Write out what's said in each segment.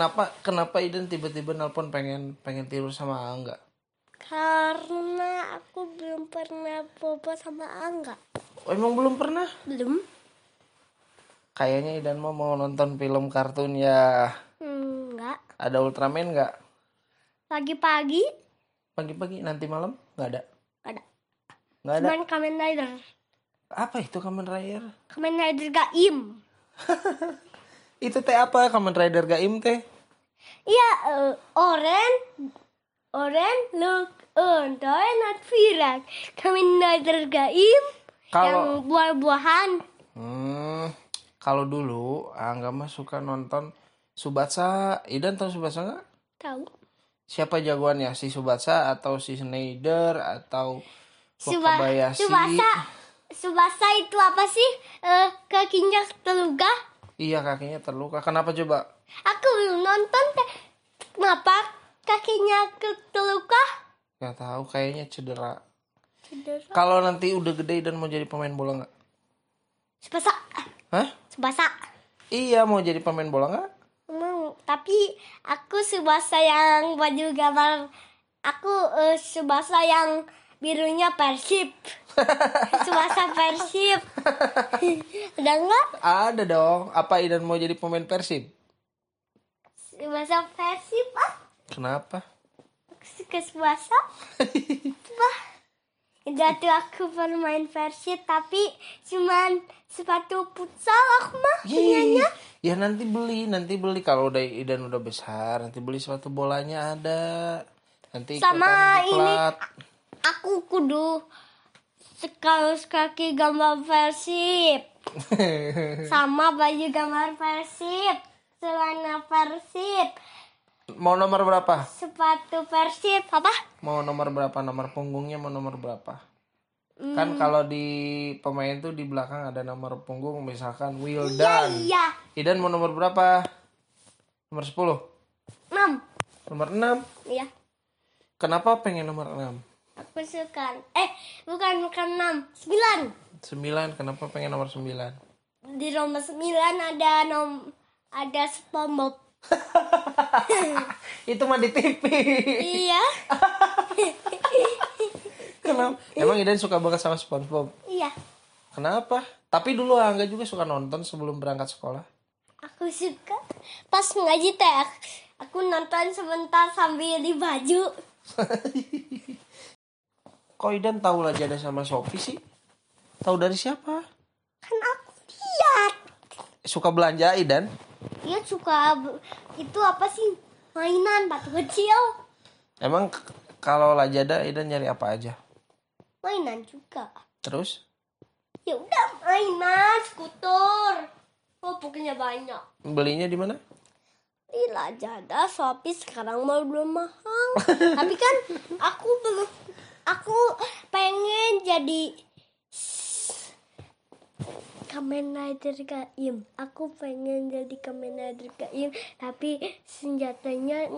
kenapa kenapa Iden tiba-tiba nelpon pengen pengen tidur sama Angga? Karena aku belum pernah bobo sama Angga. Oh, emang belum pernah? Belum? Kayaknya Idan mau mau nonton film kartun ya. Enggak. Ada Ultraman nggak? Pagi-pagi Pagi-pagi nanti malam nggak ada? nggak ada. Nggak ada. Cuman Kamen Rider. Apa itu Kamen Rider? Kamen Rider Gaim. Itu teh apa Kamen Rider Gaim teh? Iya, eh, Oren, Oren, look, untuk not viral. Kamen Rider Gaim Kalau yang buah-buahan. hmm, kalau dulu Angga mah suka nonton Subatsa. Idan tahu Subatsa nggak? Tahu? Siapa jagoannya? Si Subatsa atau si Schneider atau Suba, Wakabayashi? Subasa, Subasa itu apa sih? Eh, kakinya terluka. Iya kakinya terluka. Kenapa coba? Aku belum nonton. Kenapa kakinya terluka? Gak tahu. Kayaknya cedera. Cedera. Kalau nanti udah gede dan mau jadi pemain bola nggak? Subasa, Hah? Subasa. Iya mau jadi pemain bola nggak? Mau, tapi aku Subasa yang baju gambar aku eh, Subasa yang birunya Persib. Subasa Persib. Ada nggak? Ada dong. Apa Idan mau jadi pemain Persib? Subasa Persib ah. Kenapa? Suka Subasa. Wah. Udah tuh aku bermain Persib tapi cuman sepatu futsal aku mah punyanya. Ya nanti beli, nanti beli kalau udah Idan udah besar, nanti beli sepatu bolanya ada. Nanti Sama ini. Aku kudu sekaus kaki gambar Persib. sama baju gambar Persib, celana Persib, mau nomor berapa? sepatu Persib, apa? Mau nomor berapa? Nomor punggungnya mau nomor berapa? Hmm. Kan kalau di pemain tuh di belakang ada nomor punggung misalkan Wildan. Iya, Idan mau nomor berapa? Nomor 10. enam. Nomor 6. Iya, Kenapa pengen nomor 6? Aku suka. Eh, bukan bukan enam, sembilan. 9. Kenapa pengen nomor 9? Di nomor sembilan ada nom ada SpongeBob. Itu mah di TV. iya, Kenapa? Emang Idan suka banget sama SpongeBob? iya. Kenapa? Tapi dulu Angga juga suka nonton sebelum berangkat sekolah. Aku suka. Pas ngaji teh, aku nonton sebentar sambil di baju. Kok Idan tahu lah Jada sama Sophie sih? Tahu dari siapa? Kan aku lihat. Suka belanja Idan? Dia suka itu apa sih? Mainan batu kecil. Emang kalau Lajada Idan nyari apa aja? Mainan juga. Terus? Ya udah mainan skuter. Oh, pokoknya banyak. Belinya di mana? Di Lazada, Shopee sekarang mau belum mahal. Tapi kan aku belum aku pengen jadi Kamen Rider Gaim. Aku pengen jadi Kamen Rider Gaim, tapi senjatanya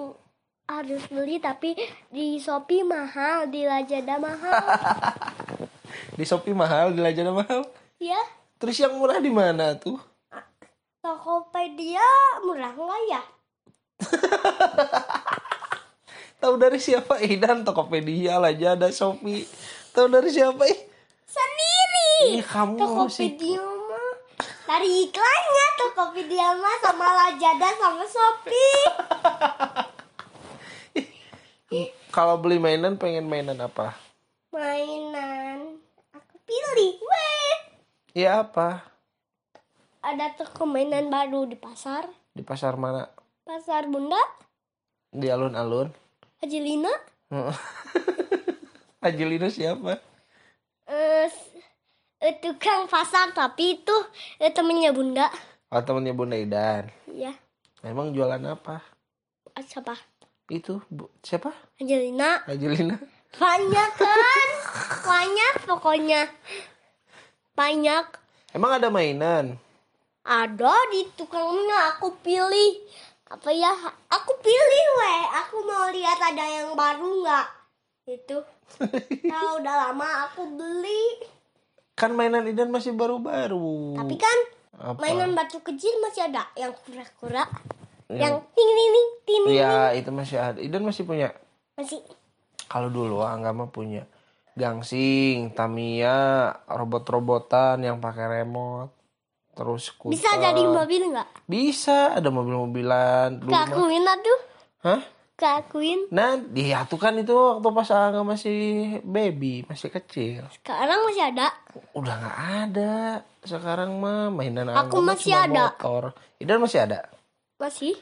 harus beli tapi di Shopee mahal, di Lazada mahal. Di Shopee mahal, di Lazada mahal. ya, Terus yang murah di mana tuh? Tokopedia murah nggak ya? Tahu dari siapa Idan? Tokopedia, Lazada, Shopee. Tahu dari siapa ih? Sendiri. Ih, kamu. Tokopedia mah dari iklannya Tokopedia mah sama Lazada sama Shopee. Kalau beli mainan pengen mainan apa? Mainan aku pilih. Weh. Ya apa? Ada toko mainan baru di pasar. Di pasar mana? Pasar Bunda, Di alun-alun. Haji Lina. Angelina siapa? Eh, eh, tukang pasar tapi itu eh, temennya Bunda. Oh temennya Bunda Idan. Ya, Emang jualan apa? ah, siapa? Itu Bu- siapa? Angelina. Angelina. Banyak kan? Banyak pokoknya. Banyak. Emang ada mainan? Ada di tukangnya aku pilih. Apa ya? Aku pilih weh. Aku mau lihat ada yang baru nggak? Itu. Kalau udah lama aku beli. Kan mainan Idan masih baru-baru. Tapi kan Apa? mainan batu kecil masih ada yang kura-kura. yang ting ting ting ting ting. ya itu masih ada Idan masih punya masih kalau dulu Angga mah punya gangsing Tamiya robot-robotan yang pakai remote terus skuter bisa jadi mobil nggak? Bisa ada mobil-mobilan. Keakuin tuh. Hah? Keakuin nah dia tuh kan itu waktu pas Angga masih baby masih kecil. Sekarang masih ada? Udah nggak ada. Sekarang mah mainan Angga Aku masih ada. motor. Idan masih ada? Masih.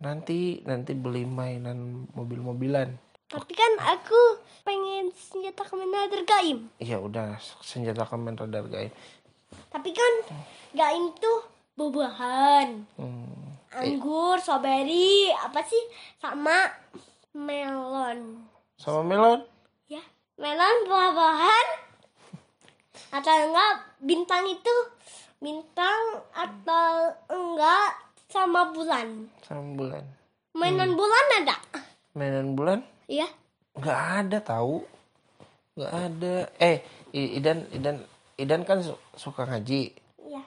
Nanti nanti beli mainan mobil-mobilan. Tapi kan aku pengen senjata Commander Gaim. Ya udah senjata Kamen Rider tapi kan Gaim tuh buah-buahan. Hmm. anggur strawberry apa sih? Sama melon. Sama melon? Ya melon buah-buahan. Atau enggak bintang itu. Bintang atau enggak sama bulan. Sama bulan. Mainan bulan ada? Mainan bulan? Iya. Nggak ada tahu. Nggak ada. Eh Idan Idan Idan kan su- suka ngaji. Iya.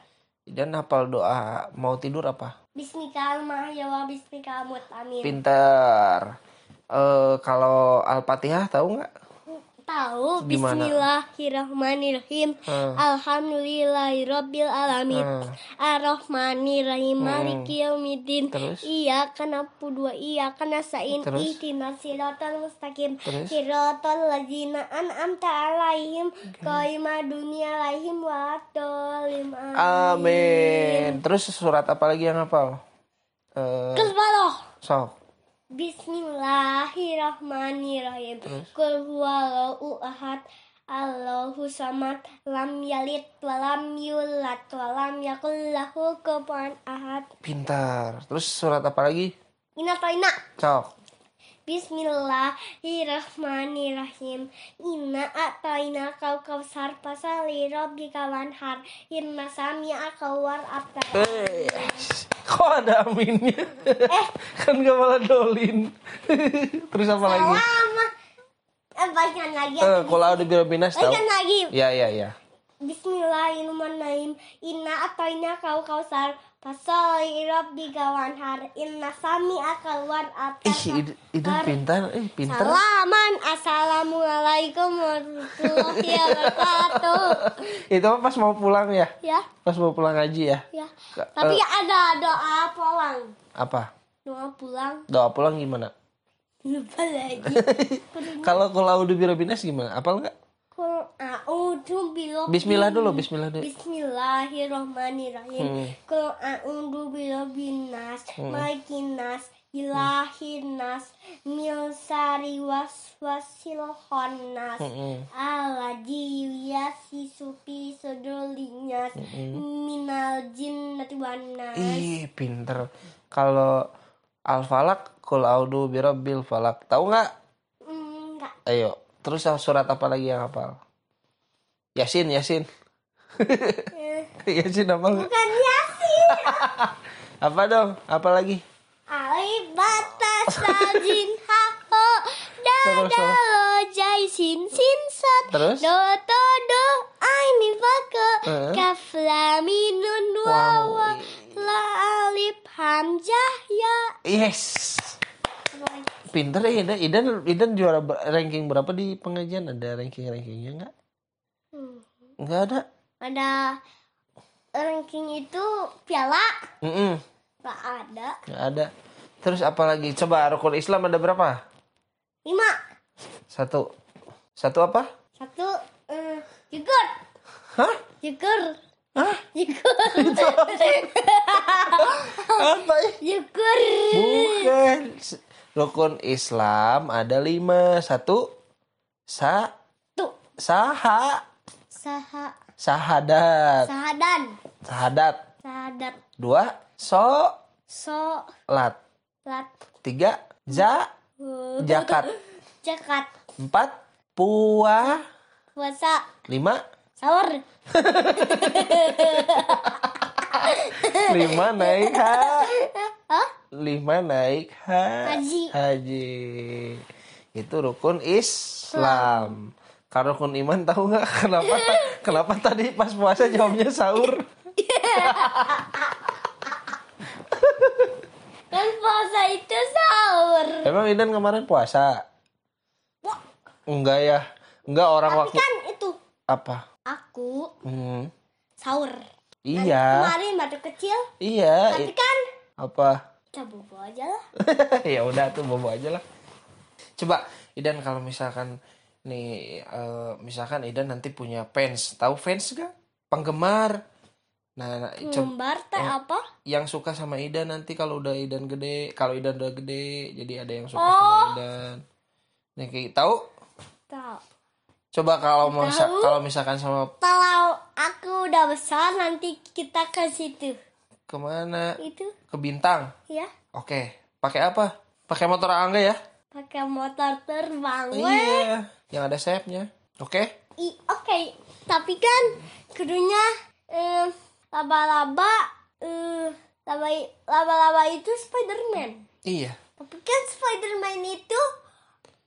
Idan hafal doa mau tidur apa? Bismillah mahyawa bismillah mutamin pintar. Eh kalau al-fatihah tahu nggak tahu. Gimana? Bismillahirrahmanirrahim. Hmm. Alhamdulillahirabbil alamin Hmm. Arrahmanirrahim Maliki yaumiddin. Terus? Iyyaka na'budu wa iyyaka nasta'in. Terus? Ihdinas siratal mustaqim? Siratal ladzina an'amta 'alaihim. Ghairil dunia alaihim waladdallin amin. Terus surat apa lagi yang hafal? Eh Kesbaloh sok Bismillahirrahmanirrahim. Qul huwallahu ahad. Allahu samad. Lam yalid wa lam yulad wa lam yakul lahu kufuwan ahad. pintar terus surat apa lagi Ina toina. sok Bismillahirrahmanirrahim. Inna atoina kau kausar pasali rabbika wanhar. Inna samia kawar abtar. Eh, kok ada aminnya? kan gak malah dolin. Terus apa lagi? Lama. Eh, lagi. Eh, kalau ada biro binas tahu? Lagi. Ya ya ya. Bismillahirrahmanirrahim. Inna atoina kau kausar pasali rabbika wanhar. Inna sami akal war Ih, ide pintar, eh pintar. Salaman. Assalamualaikum warahmatullahi wabarakatuh. Itu pas mau pulang ya? Ya, Pas mau pulang ngaji ya? ya. Ka- Tapi eh, ada doa pulang. apa? Doa pulang. Doa pulang gimana? Lupa lagi. Kalau kalau udah biro binas gimana? Apal nggak? A'udzu Bismillah dulu, Bismillah dulu. Bismillahirrahmanirrahim. Hmm. A'udzu birabbin nas, malikin nas, ilahin nas, min syarri waswasil khannas. Mm-mm. Alladzi yuwaswisu fi suduril nas minal jinnati wan nas. Ih, pinter. Kalau al-falak, kul audu birabbil falak. Tahu nggak? Hmm, Enggak. Ayo. Terus surat apa lagi yang hafal? Yasin, Yasin. Eh, Yasin apa? Bukan Yasin. Apa dong? Apa lagi? Alif batas sajin ha ho Terus, dada lo jai sin sin sat Terus? do to do aini fake Eh. kaf lam mim nun Wow. wawa la alif hamzah ya Yes. Pinter ya Idan. Idan, Idan juara ranking berapa di pengajian? Ada ranking-rankingnya nggak? Hmm. Nggak ada. ada ranking itu piala Mm-mm, nggak ada nggak ada. Terus apa lagi? Coba rukun Islam ada berapa? lima Satu. Satu apa? satu eh, jukur Hah? jukur Hah? jukur Apa ya? jukur Bukan. Rukun Islam ada lima. Satu. Sa. tuh Saha. saha Sahadat. sahadan Sahadat. sahadat Dua. So. so Lat. lat Tiga. Ja. Jakat. jakat Empat. Puah. puasa Lima. sahur Lima naik ha. Hah? Lima naik ha. Haji. Haji. Itu rukun Islam. Kalau rukun iman tahu nggak kenapa kenapa tadi pas puasa jawabnya sahur? Kan puasa itu sahur. Emang Idan kemarin puasa? Enggak ya. Enggak orang Tapi waktu kan itu apa? aku Hmm. sahur. Iya. Kemarin baru kecil. Iya. Tapi kan Apa? Kita bobo aja lah. ya udah tuh bobo aja lah. Coba Idan kalau misalkan nih eh, misalkan Idan nanti punya fans, tahu fans gak? Penggemar. Nah, nah, coba Ngembar teh apa? yang suka sama Idan nanti kalau udah Idan gede, kalau Idan udah gede, jadi ada yang suka Oh. sama Idan. Nih kayak tahu? Tahu. Coba kalau mau kalau misalkan sama Kalau aku udah besar nanti kita ke situ. Ke mana? Itu Ke Bintang. ya. Oke. Pakai apa? Pakai motor Angga ya? Pakai motor terbang. Iya. Yang ada sayapnya. Oke. I- Oke, tapi kan kudunya em, laba-laba eh, laba laba-laba itu Spiderman. Iya. Tapi kan Spiderman itu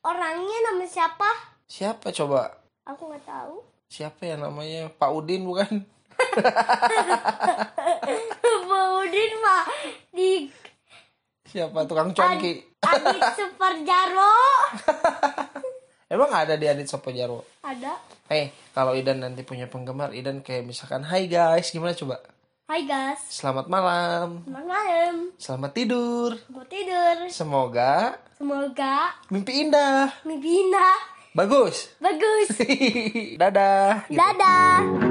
orangnya nama siapa? Siapa coba? Aku nggak tahu. Siapa ya namanya? Pak Udin bukan? Kemudian mah di Siapa tukang cuanki? Adit Super Jaro Emang ada di Adit Sopo Jarwo? ada. Eh, kalau Idan nanti punya penggemar, Idan kayak misalkan, Hai guys, gimana coba? Hai guys, Selamat malam, selamat malam. selamat tidur. Mau tidur. Semoga Semoga mimpi indah. mimpi indah. Bagus. Bagus. Dadah. Gitu. Dadah.